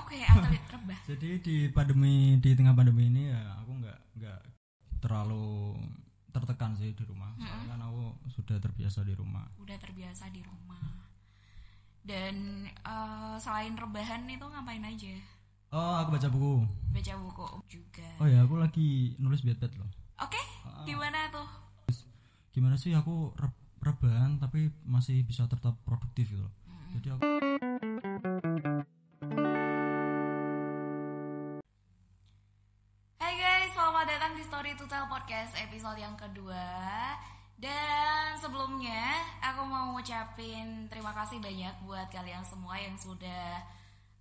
Oke, atlet rebah. Jadi di pandemi di tengah pandemi ini ya aku nggak nggak terlalu tertekan sih di rumah. Soalnya kan aku sudah terbiasa di rumah. Udah terbiasa di rumah. Dan eh, selain rebahan itu ngapain aja? Oh, aku baca buku. Baca buku juga. Oh ya, aku lagi nulis bed loh. Oke, gimana tuh? Gimana sih aku re- rebahan tapi masih bisa tetap produktif gitu loh. Jadi aku Story to Tell Podcast episode yang kedua. Dan sebelumnya aku mau ngucapin terima kasih banyak buat kalian semua yang sudah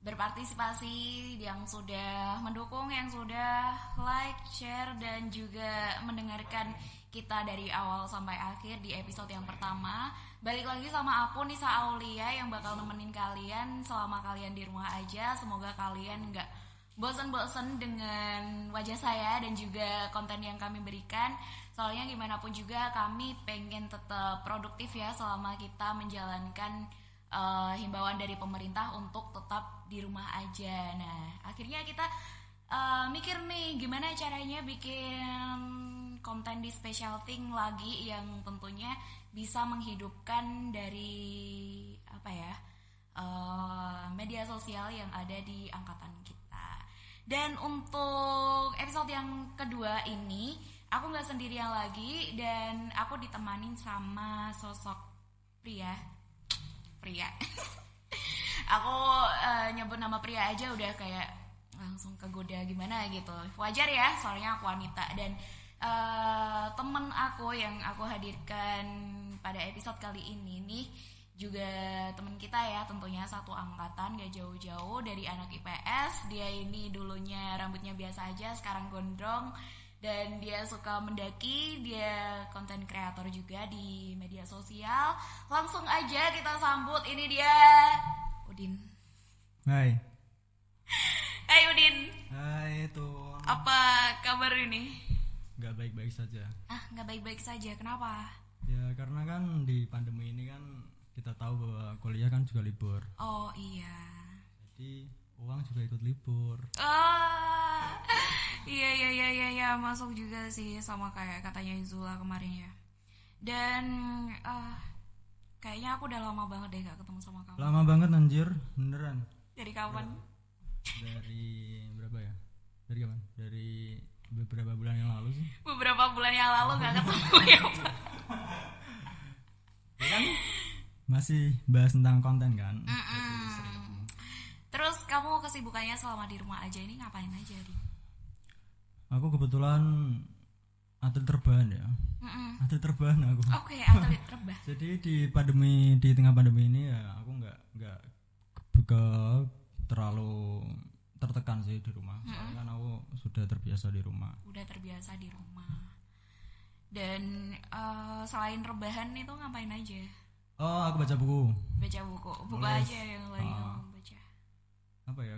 berpartisipasi Yang sudah mendukung, yang sudah like, share dan juga mendengarkan kita dari awal sampai akhir di episode yang pertama. Balik lagi sama aku Nisa Aulia yang bakal nemenin kalian selama kalian di rumah aja. Semoga kalian nggak bosan-bosan dengan wajah saya dan juga konten yang kami berikan. Soalnya gimana pun juga kami pengen tetap produktif ya selama kita menjalankan eh, himbauan dari pemerintah untuk tetap di rumah aja. Nah, akhirnya kita eh, mikir nih gimana caranya bikin konten di special thing lagi yang tentunya bisa menghidupkan dari apa ya? eh, media sosial yang ada di angkatan. Dan untuk episode yang kedua ini, aku nggak sendirian lagi dan aku ditemanin sama sosok pria. Pria. aku eh, nyebut nama pria aja udah kayak langsung kegoda gimana gitu. Wajar ya, soalnya aku wanita dan eh, temen aku yang aku hadirkan pada episode kali ini nih juga teman kita ya tentunya satu angkatan gak jauh-jauh dari anak IPS dia ini dulunya rambutnya biasa aja sekarang gondrong. Dan dia suka mendaki dia konten kreator juga di media sosial. Langsung aja kita sambut ini dia Udin. Hai. Hai Udin. Hai itu apa kabar ini? Nggak baik-baik saja. ah nggak baik-baik saja kenapa? Ya karena kan di pandemi ini kan kita tahu bahwa kuliah kan juga libur. oh iya Jadi uang juga ikut libur. Ah, iya iya iya iya iya masuk juga sih sama kayak katanya Zula kemarin ya. Dan ah, kayaknya aku udah lama banget deh gak ketemu sama kamu. Lama banget anjir, beneran. Dari kapan? Dari berapa ya? Dari kapan? Dari beberapa bulan yang lalu sih. Beberapa bulan yang lalu gak ketemu ya. Pak. Ya kan masih bahas tentang konten kan. Mm-mm. Terus kamu kesibukannya selama di rumah aja ini ngapain aja di? Aku kebetulan atlet terbahan ya. Mm-mm. Atlet terbahan aku. Oke atlet rebah. Jadi di pandemi di tengah pandemi ini ya aku nggak nggak ke, ke- terlalu tertekan sih di rumah. Soalnya kan aku sudah terbiasa di rumah. Udah terbiasa di rumah. Dan eh, selain rebahan itu ngapain aja? Oh, aku baca buku. baca buku buku Nulis. aja yang lagi Ah. kamu baca Apa ya?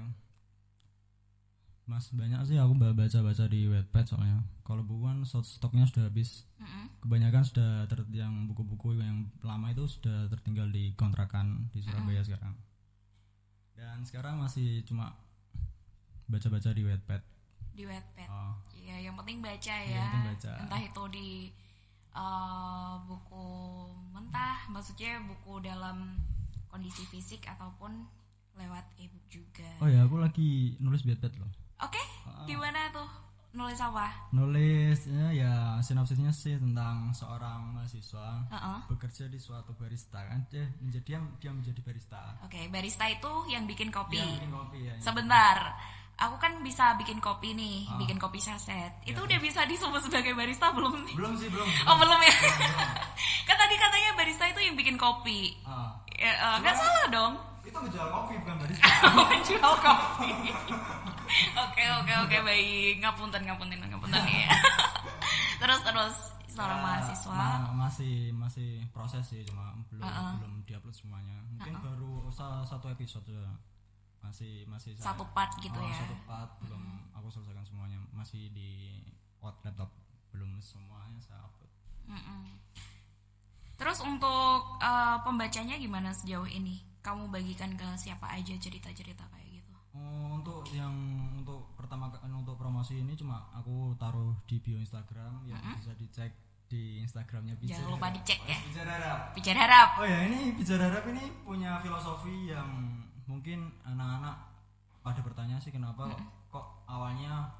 Mas banyak sih aku ba- baca-baca di Wattpad soalnya. Kalau buku kan short stoknya sudah habis. Mm-mm. Kebanyakan sudah ter yang buku-buku yang lama itu sudah tertinggal di kontrakan di Surabaya sekarang. Dan sekarang masih cuma baca-baca di Wattpad. di Wattpad Oh, Iya, yang penting baca Yang ya penting baca. entah itu di eh, buku mentah maksudnya buku dalam kondisi fisik ataupun lewat ebook juga oh ya aku lagi nulis Wattpad loh. oke gimana tuh nulis apa Nulisnya ya sinopsisnya sih tentang seorang mahasiswa Heeh. bekerja di suatu barista kan dia menjadi yang dia menjadi barista. oke barista itu yang bikin kopi Dia bikin kopi ya. sebentar aku kan bisa bikin kopi nih bikin kopi saset itu udah bisa disebut sebagai barista belum nih Belum sih belum. Oh belum ya? kan tadi katanya barista itu yang bikin kopi. Ah, Ya, nggak salah dong. itu menjual kopi bukan barista. Menjual kopi. Oke oke oke baik. Ngapunten ngapunten ngapunten ya. terus terus seorang Ya, mahasiswa. ma- masih masih proses sih cuma belum belum diupload semuanya. Mungkin baru sa- satu episode ya. Masih masih saya- Satu part gitu Oh, ya. Satu part belum aku selesaikan semuanya. Masih di laptop belum semuanya saya upload. Terus untuk eh, pembacanya gimana sejauh ini? Kamu bagikan ke siapa aja cerita-cerita kayak gitu? Oh, promosi ini cuma aku taruh di bio Instagram yang bisa dicek di Instagramnya Pijar Jangan lupa dicek ya. Pijar Harap Bicara harap. oh ya ini Pijar Harap ini punya filosofi yang mungkin anak-anak pada bertanya sih kenapa kok, kok awalnya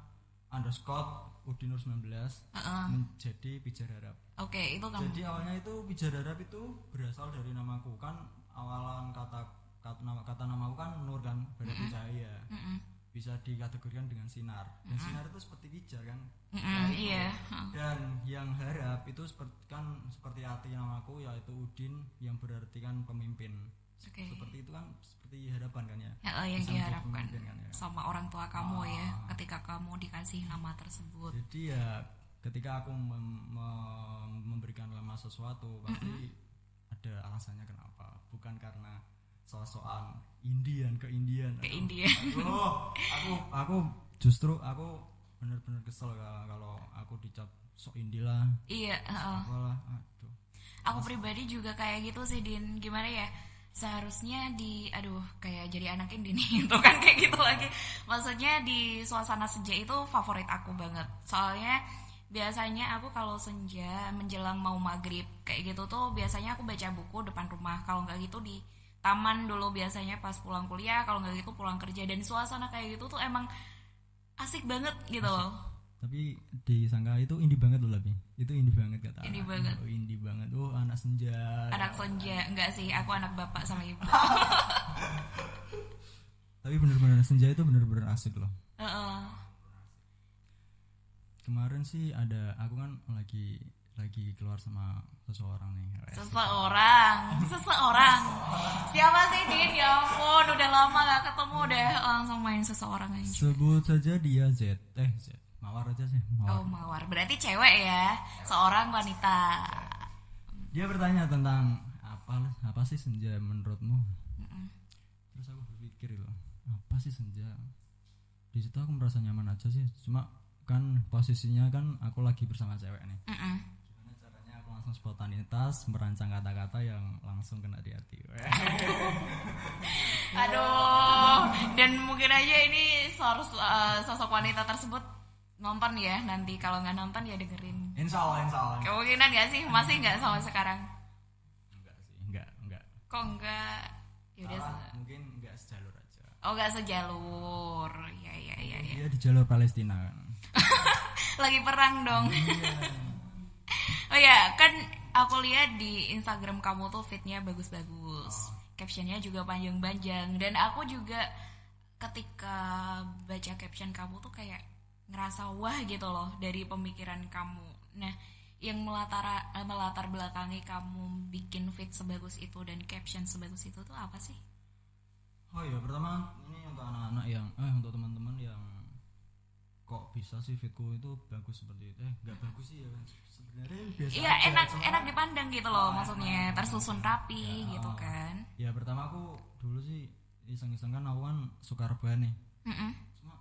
underscore Udinur 19 Heeh. menjadi Pijar Harap? Oke, itu kamu. jadi awalnya itu Pijar Harap itu berasal dari namaku. Kan awalan kata kata nama kata namaku kan Nur kan berarti cahaya. Mm-mm. bisa dikategorikan dengan sinar. Dan sinar itu seperti pijar kan? Mm-mm, iya. Dan yang harap itu seperti kan seperti arti namaku yaitu Udin yang berarti kan pemimpin Oke. seperti itu kan seperti harapan kan ya Ya, eh, yang Bisa diharapkan kan ya. sama orang tua kamu ya Ah. ketika kamu dikasih nama tersebut. jadi ya ketika aku mem- mem- memberikan nama sesuatu pasti ada alasannya kenapa bukan karena sosokan Indian ke Indian Ke Aduh, India. aduh, aku aku justru aku bener-bener kesel kalau aku dicap sok indie lah Iya, apalah aduh Aku pribadi juga kayak gitu sih Din. Gimana ya? Seharusnya di aduh kayak jadi anak indie nih itu kan kayak gitu lagi. Maksudnya di suasana senja itu favorit aku banget. Soalnya biasanya aku kalau senja menjelang mau maghrib kayak gitu tuh biasanya aku baca buku depan rumah. Kalau nggak gitu di taman dulu biasanya pas pulang kuliah. Kalau nggak gitu pulang kerja dan suasana kayak gitu tuh emang asik banget gitu loh. Tapi disangka itu indie banget loh tapi itu indie banget kata Indie anak. banget. oh, indie banget oh anak senja Anak senja enggak sih, aku anak bapak sama ibu. tapi bener-bener senja itu bener-bener asik loh Heeh. kemarin sih ada aku kan lagi lagi keluar sama seseorang nih Seseorang, seseorang. Siapa sih Din? Ya ampun, udah lama gak ketemu udah langsung main seseorang aja. sebut saja dia Z eh Z mawar aja sih mawar. Oh mawar, berarti cewek ya, seorang wanita. dia bertanya tentang apa apa sih senja menurutmu? Terus aku berpikir loh apa sih senja? Di situ aku merasa nyaman aja sih. Cuma kan posisinya kan aku lagi bersama cewek nih. Mm-mm. gimana caranya aku langsung spontanitas merancang kata-kata yang langsung kena di hati. Aduh, dan mungkin aja ini sos- eh, sosok wanita tersebut nonton ya nanti kalau nggak nonton ya dengerin. insya Allah insya Allah Kemungkinan gak sih? Masih nggak sama sekarang? enggak sih enggak enggak Kok enggak? Yaudah. Salah, mungkin enggak sejalur aja Oh nggak sejalur. Ya ya ya ya. dia di jalur Palestina kan Lagi perang dong. oh ya, kan aku lihat di Instagram kamu tuh fitnya bagus-bagus. Captionnya juga panjang-panjang dan aku juga ketika baca caption kamu tuh kayak ngerasa wah gitu loh dari pemikiran kamu. Nah, yang melatar melatar belakangi kamu bikin fit sebagus itu dan caption sebagus itu tuh apa sih? Oh iya, pertama ini untuk anak-anak yang eh untuk teman-teman yang kok bisa sih fitku itu bagus seperti itu. Eh, enggak bagus sih ya. Sebenarnya biasa. Iya enak cuma- enak dipandang gitu loh maksudnya tersusun rapi gitu kan. Ya pertama aku dulu sih iseng-iseng kan aku kan suka rebahan nih. Mm-mm. Cuma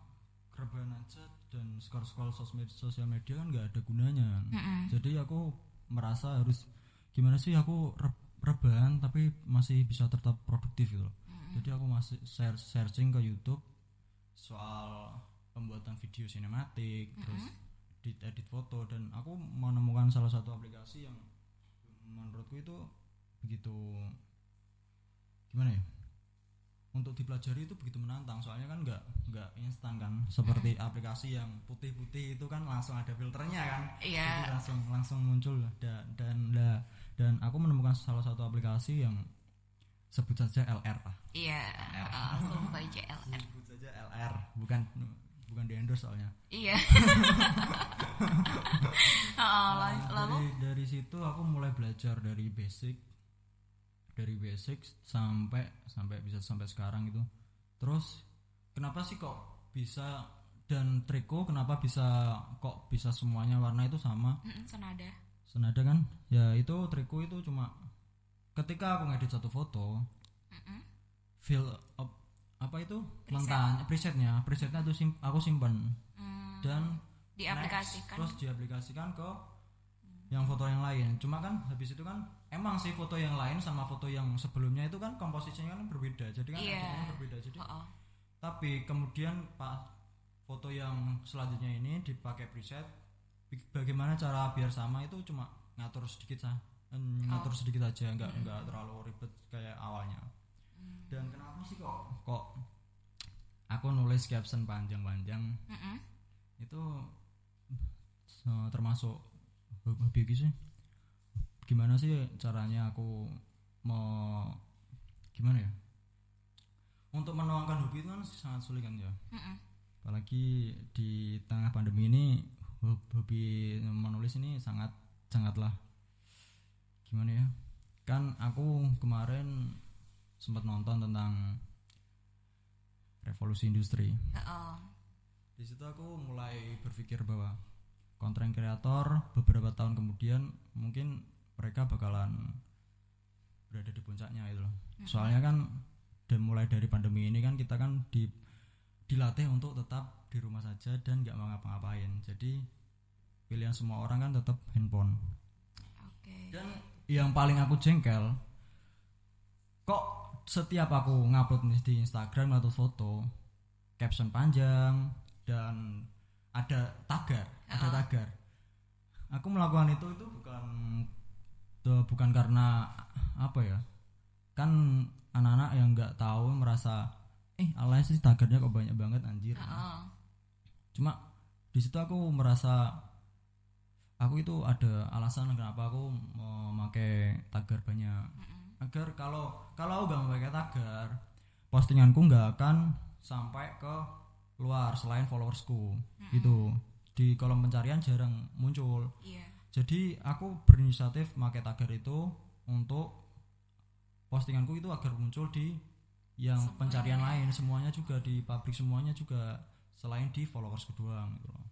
rebahan aja dan scroll-scroll sosmed sosial media kan nggak ada gunanya. kan. Mm-mm. Jadi aku merasa harus gimana sih aku re- rebahan tapi masih bisa tetap produktif gitu loh. Jadi aku masih share searching ke YouTube soal pembuatan video sinematik, terus edit edit foto dan aku menemukan salah satu aplikasi yang menurutku itu begitu gimana ya? Untuk dipelajari itu begitu menantang. Soalnya kan nggak nggak instan kan. Seperti aplikasi yang putih-putih itu kan langsung ada filternya kan. Iya. jadi langsung langsung muncul. Dan dan dan, dan aku menemukan salah satu aplikasi yang sebut saja LR lah Iya, langsung aja LR. sebut saja LR bukan bukan di endorse soalnya. Iya. La- Nah, lalu? dari dari situ aku mulai belajar dari basic dari basic sampai sampai bisa sampai sekarang itu terus kenapa sih kok bisa dan trikku kenapa bisa kok bisa semuanya warna itu sama senada. senada kan ya itu trikku itu cuma ketika aku ngedit satu foto Mm-mm. feel up- apa itu Preset. presetnya presetnya tuh sim- aku simpan Hmm, dan diaplikasikan. next, terus diaplikasikan ke yang foto yang lain cuma kan habis itu kan emang sih foto yang lain sama foto yang sebelumnya itu kan komposisinya kan berbeda jadi kan Iya. editannya berbeda jadi Heeh. tapi kemudian pas foto yang selanjutnya ini dipakai preset bagaimana cara biar sama itu cuma ngatur sedikit sah ngatur sedikit aja nggak nggak terlalu ribet kayak awalnya dan kenapa sih kok kok aku nulis caption panjang-panjang Mm-mm. itu eh, termasuk hobi hobi sih gimana sih caranya aku mau gimana ya? Untuk menuangkan hobi itu kan sangat sulit kan ya? Mm-mm. apalagi di tengah pandemi ini hob- hobi menulis ini sangat sangatlah gimana ya? Kan aku kemarin sempat nonton tentang revolusi industri. Di situ aku mulai berpikir bahwa konten kreator beberapa tahun kemudian mungkin mereka bakalan berada di puncaknya itu loh. Soalnya kan dan mulai dari pandemi ini kan kita kan di dilatih untuk tetap di rumah saja dan nggak mau ngapa-ngapain. Jadi pilihan semua orang kan tetap handphone. Oke. Dan yang paling aku jengkel kok setiap aku ngupload nih di Instagram atau foto caption panjang dan ada tagar, ada Uh-uh. tagar. Aku melakukan itu itu bukan tuh, bukan karena apa ya? Kan anak-anak yang nggak tahu merasa eh alay sih tagarnya kok banyak banget anjir. Heeh. Cuma di situ aku merasa aku itu ada alasan kenapa aku memakai tagar banyak agar kalau kalau aku gak memakai tagar postinganku nggak akan sampai ke luar selain followersku itu di kolom pencarian jarang muncul Iya. Jadi aku berinisiatif pakai tagar itu untuk postinganku itu agar muncul di yang Semuanya. pencarian lain semuanya juga di pabrik semuanya juga selain di followersku doang gitu loh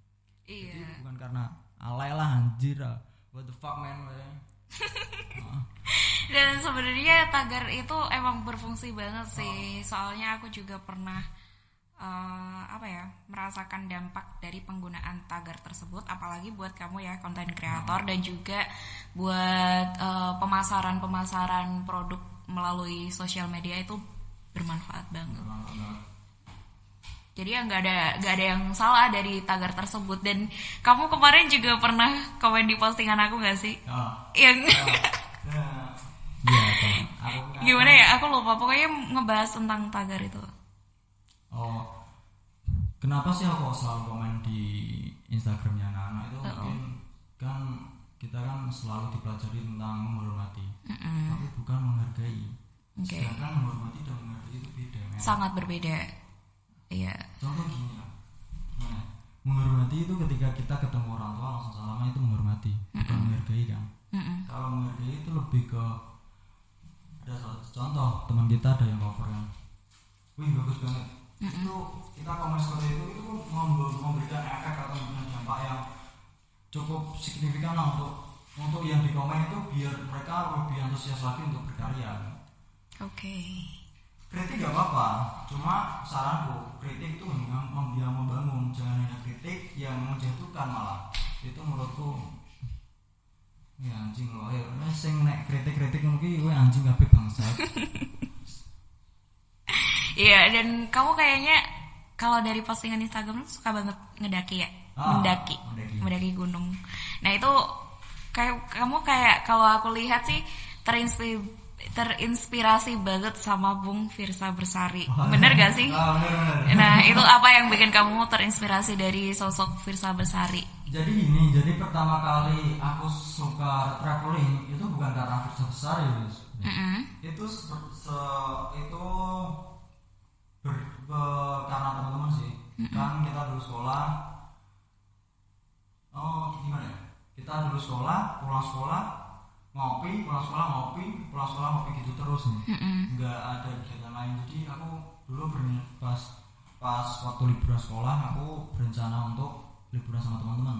Iya. jadi bukan karena alay lah anjir ah. what the fuck man weh. Dan sebenarnya tagar itu emang berfungsi banget sih. Soalnya aku juga pernah eh, apa ya merasakan dampak dari penggunaan tagar tersebut. Apalagi buat kamu ya konten kreator dan juga buat eh, pemasaran-pemasaran produk melalui sosial media itu bermanfaat banget. Jadi ya nggak ada nggak ada yang salah dari tagar tersebut dan kamu kemarin juga pernah komen di postingan aku nggak sih? Ya. Yang Iya, Pak. aku gimana ya aku lupa pokoknya ngebahas tentang tagar itu Oh, kenapa sih aku selalu komen di Instagramnya anak-anak itu mungkin kan kita kan selalu dipelajari tentang menghormati, tapi bukan menghargai. Oke. Sedangkan menghormati dan menghargai itu beda. men. sangat berbeda iya Contoh gini ya, nah, menghormati itu ketika kita ketemu orang tua langsung salaman itu menghormati, bukan menghargai kan. Mm-mm. Kalau menghargai itu lebih ke ada contoh teman kita ada yang cover kan, wih bagus banget. Itu kita komen seperti itu itu mem- memberikan efek atau memberikan dampak yang cukup signifikan lah untuk untuk yang di komen itu biar mereka lebih antusias lagi untuk berkarya. oke Kritik gak apa-apa, cuma saranku kritik itu yang, mem- yang membangun, jangan hanya kritik yang menjatuhkan malah. Itu menurutku ya anjing loh, eh, sing nek kritik-kritik mungkin gue anjing kabeh bangsat. iya dan kamu kayaknya kalau dari postingan Instagram suka banget ngedaki ya Ah, mendaki mendaki. mendaki gunung nah itu kayak kamu kayak kalau aku lihat sih terinspirasi terinspirasi banget sama Bung Firsa Bersari bener gak sih Ah, bener, bener. nah itu apa yang bikin kamu terinspirasi dari sosok Firsa Bersari Jadi ini, jadi pertama kali aku suka traveling itu bukan karena besar ya, Yus. Mm-mm. itu se- se- itu ber- be- karena teman-teman sih. Kan kita dulu sekolah. Oh gimana ya? Kita dulu sekolah pulang sekolah ngopi pulang sekolah ngopi pulang sekolah ngopi gitu terus. Nih nggak ada kegiatan lain. Jadi aku dulu berniat pas pas waktu liburan sekolah aku berencana untuk liburan sama teman-teman.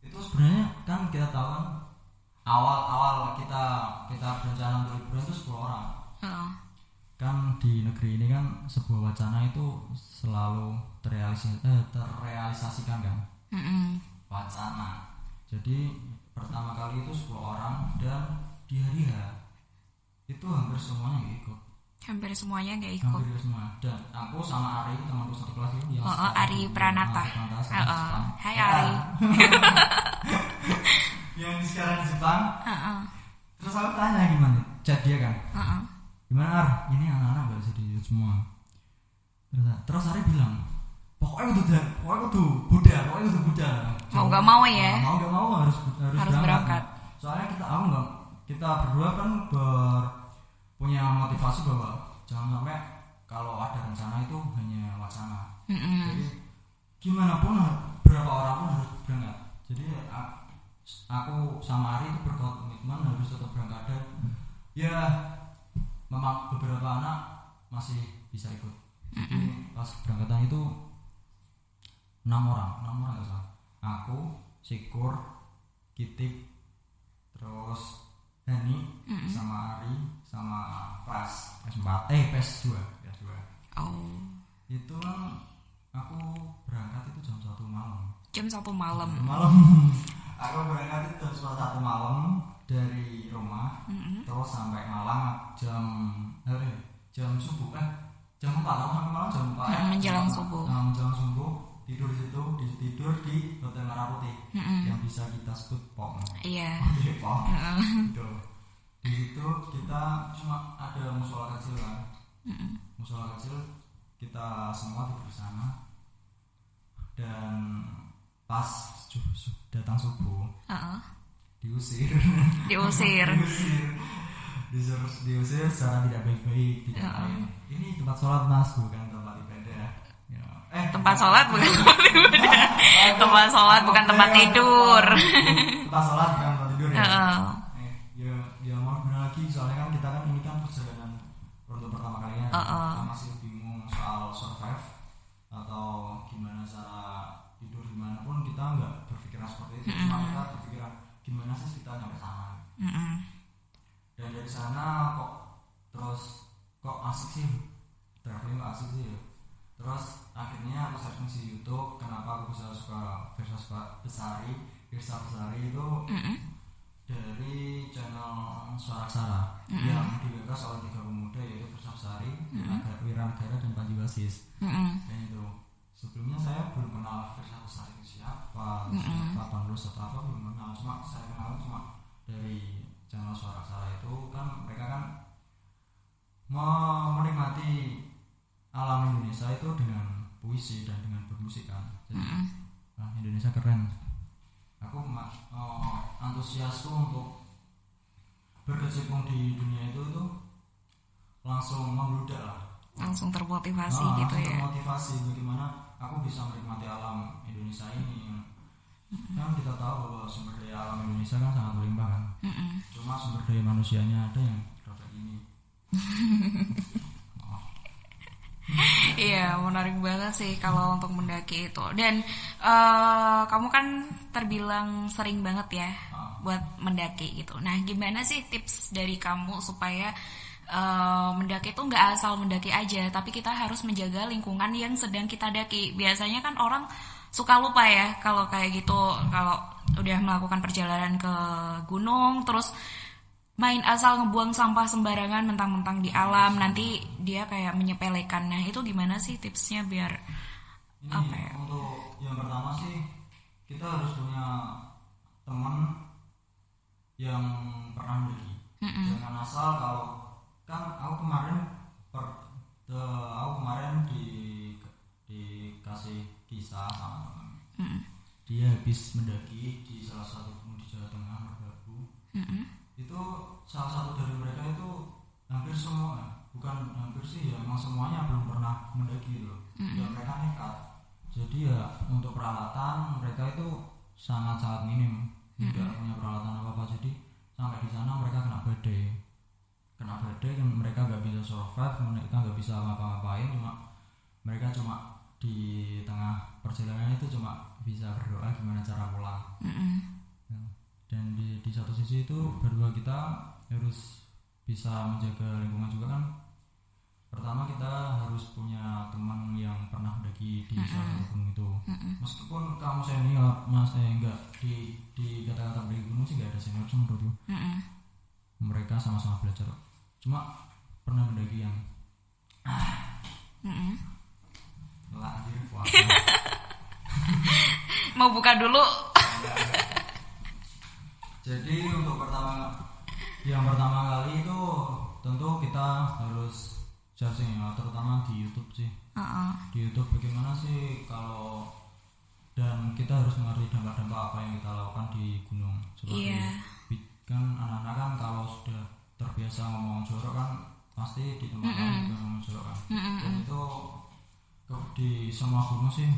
Itu sebenarnya kan kita tahu kan awal-awal kita kita berencana untuk liburan itu 10 orang. Oh. Kan di negeri ini kan sebuah wacana itu selalu terrealisasi, eh, terrealisasikan kan Mm-mm. wacana jadi pertama kali itu 10 orang dan di hari H itu hampir semuanya nggak ikut hampir semuanya nggak ikut hampir semua dan aku sama Ari temanku satu kelas itu yang Oh, oh, Ari Pranata. Oh, oh. Hai, Ya. Ari. yang sekarang di Jepang Heeh, terus aku tanya gimana chat dia kan heeh. Gimana Ar? Ini anak-anak gak bisa diikut semua. Terus terus Ari bilang pokoknya kudu pokoknya kudu Buddha pokoknya kudu Buddha Mau nggak mau ya? mau nggak mau harus harus, Harus berangkat. soalnya kita aku nggak kita berdua kan ber, punya motivasi bahwa jangan sampai kalau ada rencana itu hanya wacana. Mm-mm. jadi gimana pun berapa orang pun harus berangkat. Jadi aku sama Ari itu berkomitmen harus tetap berangkat. Dan ya memang beberapa anak masih bisa ikut. Jadi pas keberangkatan itu enam orang enam orang nggak salah aku Sikur Kitik terus Dani sama Ari sama Pras PS4 eh PS2 PS2 Oh, itu kan aku berangkat itu jam satu malam. Jam satu malam. malam. Aku berangkat itu jam satu malam dari rumah Mm-mm. terus sampai Malang jam eh, jam subuh eh jam empat aku sampai Malang jam empat Mm, menjelang Jam subuh. Nah, menjelang subuh tidur di situ di tidur di hotel merah putih Mm-mm. yang bisa kita sebut pom Iya. Oke, pom gitu di situ kita cuma ada musola kecil kan Mm-mm. musola kecil kita semua tidur sana dan pas datang subuh Heeh. diusir Diusir. diusir diusir diusir secara tidak baik-baik tidak Ya. baik ini tempat sholat mas bukan tempat ibadah ya. eh Tempat sholat bukan tempat ibadah. Tempat sholat bukan tempat tidur. tempat sholat bukan tempat tidur ya Heeh. eh, ya ya mau gimana lagi soalnya kan kita kan ini kan perjalanan untuk pertama kalinya Heeh. kita masih bingung soal survive atau gimana cara tidur gimana pun kita nggak berpikiran seperti itu cuma gimana sih kita nyampe sana Mm-mm. dan dari sana kok terus kok asik sih? Traveling kok asik sih ya. Terus akhirnya aku searching di YouTube kenapa aku bisa suka Versa Besari Versa Besari itu Mm-mm. dari channel Suara Aksara yang digagas oleh tiga pemuda yaitu Versa Besari, Wiraga- Wiranegara dan Panji Wasis Mm-mm. dan itu sebelumnya saya belum kenal Versa Besari itu siapa siapa penulis atau apa belum kenal. Cuma saya kenal cuma dari channel Suara Aksara itu. Kan mereka kan me- menikmati alam Indonesia itu dengan puisi dan dengan bermusik kan. Jadi ah, Indonesia keren. Aku eh, antusiasku untuk berkecimpung di dunia itu tuh langsung membludak lah Langsung termotivasi Ah, gitu langsung ya. termotivasi bagaimana aku bisa menikmati alam Indonesia ini kan kita tahu bahwa sumber daya alam Indonesia kan sangat berlimpah kan Mm-mm. cuma sumber daya manusianya ada yang rada ini Iya, menarik banget sih kalau untuk mendaki itu. Dan eh, kamu kan terbilang sering banget ya buat mendaki gitu. Nah, gimana sih tips dari kamu supaya eh, mendaki itu nggak asal mendaki aja, tapi kita harus menjaga lingkungan yang sedang kita daki. Biasanya kan orang suka lupa ya kalau kayak gitu, kalau udah melakukan perjalanan ke gunung, terus main asal ngebuang sampah sembarangan mentang-mentang di alam nanti dia kayak menyepelekan nah itu gimana sih tipsnya biar ini Apa ya? untuk yang pertama sih kita harus punya teman yang pernah mendaki jangan asal kalau kan aku kemarin per, the- aku kemarin di dikasih kisah sama teman Mm-mm. dia habis mendaki di salah satu gunung di Jawa Tengah Merbabu. Mm-mm. itu salah satu dari mereka itu hampir semua bukan hampir sih ya emang semuanya belum pernah mendaki gitu loh. Ya mereka nekat. Jadi ya untuk peralatan mereka itu sangat sangat minim. Tidak punya peralatan apa apa jadi sampai di sana mereka kena badai kena kan mereka nggak bisa survive mereka nggak bisa ngapa-ngapain cuma mereka cuma di tengah perjalanan itu cuma bisa berdoa gimana cara pulang. Mm-mm. Ya. dan di, di satu sisi itu berdua kita harus bisa menjaga lingkungan juga kan. Pertama kita harus punya teman yang pernah mendaki di salah satu gunung itu. Meskipun kamu senior mas eh enggak di di kata-kata mendaki gunung sih enggak ada senior sih menurutku Mm-mm. mereka sama-sama belajar cuma pernah mendaki yang Mm-mm. Lah, anjir, puasa. Mau buka dulu. Jadi untuk pertama yang pertama kali itu tentu kita harus searching ya, terutama di YouTube sih. Heeh. Di YouTube bagaimana sih kalau dan kita harus mengerti dampak-dampak apa yang kita lakukan di gunung seperti bi- kan anak-anak kan kalau sudah terbiasa ngomong jorok kan pasti di tempat lain juga ngomong jorok kan. Dan itu ke- di semua gunung sih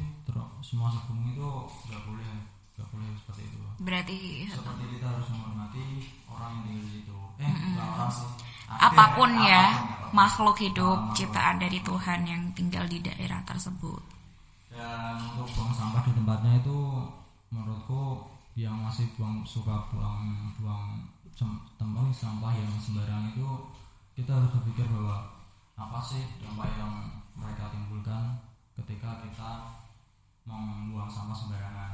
semua gunung itu nggak boleh nggak boleh seperti itu. Berarti seperti kita harus menghormati orang yang tinggal di situ. Eh bukan orang sih. Apa pun ya apa pun, makhluk hidup Makhluk. ciptaan dari Tuhan yang tinggal di daerah tersebut. dan untuk buang sampah di tempatnya itu menurutku yang masih buang suka buang buang tempat sampah yang sembarangan itu kita harus berpikir bahwa apa sih dampak yang mereka timbulkan ketika kita membuang sampah sembarangan?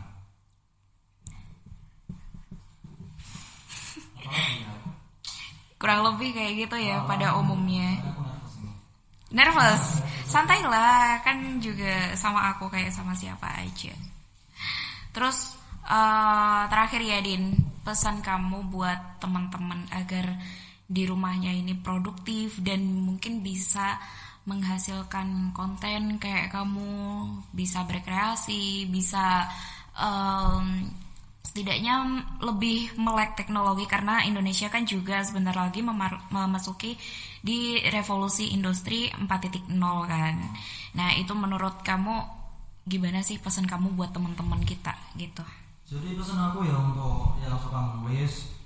Kurang lebih kayak gitu ya Oh, pada umumnya. Nervous, santai lah kan juga sama aku kayak sama siapa aja. Terus eh, terakhir ya Din, pesan kamu buat teman-teman agar di rumahnya ini produktif dan mungkin bisa menghasilkan konten kayak kamu bisa berkreasi, bisa em, setidaknya lebih melek teknologi karena Indonesia kan juga sebentar lagi memasuki di revolusi industri 4.0 kan. Nah, itu menurut kamu gimana sih pesan kamu buat teman-teman kita gitu? Jadi pesan aku ya untuk yang suka menulis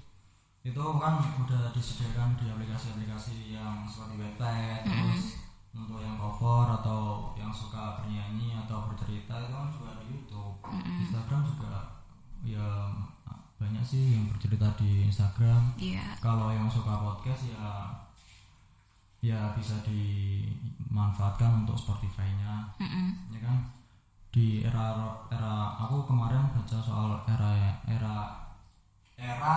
itu kan udah disediakan di aplikasi-aplikasi yang seperti Wattpad, terus untuk yang cover atau yang suka bernyanyi atau bercerita itu kan juga di YouTube, Instagram juga ya banyak sih yang bercerita di Instagram. Iya. Kalau yang suka podcast ya ya bisa dimanfaatkan untuk Spotify-nya Mm-mm. ya kan di era era aku kemarin era era era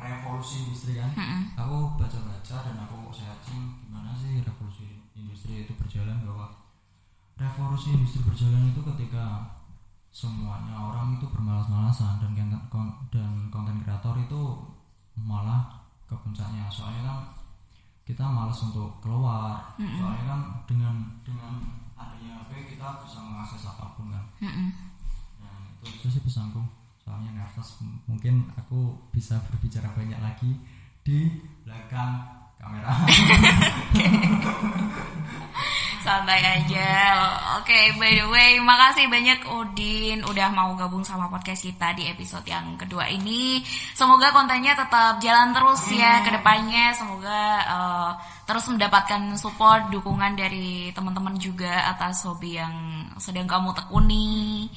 revolusi industri kan? Mm-mm. aku baca baca dan aku searching gimana sih revolusi industri itu berjalan? Bahwa revolusi industri berjalan itu ketika semuanya orang itu bermalas-malasan dan konten- kon- dan konten kreator itu malah ke puncaknya. Soalnya kan kita malas untuk keluar. Soalnya kan dengan dengan adanya HP kita bisa mengakses apa pun kan? Mm-mm. Nah, itu, itu sih pesanku. Soalnya nervous. Mungkin aku bisa berbicara banyak lagi di belakang kamera. Santai aja. Oke, by the way, makasih banyak Udin udah mau gabung sama podcast kita di episode yang kedua ini. Semoga kontennya tetap jalan terus ya ke depannya. Semoga eh, terus mendapatkan support, dukungan dari teman-teman juga atas hobi yang sedang kamu tekuni.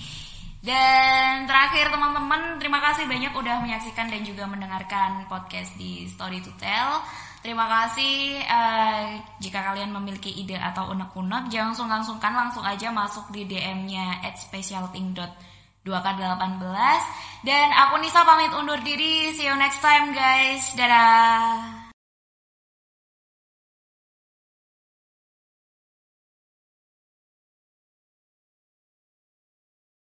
Dan terakhir teman-teman, terima kasih banyak udah menyaksikan dan juga mendengarkan podcast di Story to Tell. Terima kasih eh, jika kalian memiliki ide atau unek-unek jangan sungkan-sungkan langsung aja masuk di DM-nya at specialthing.2k18 dan aku Nisa pamit undur diri. See you next time guys. Dadah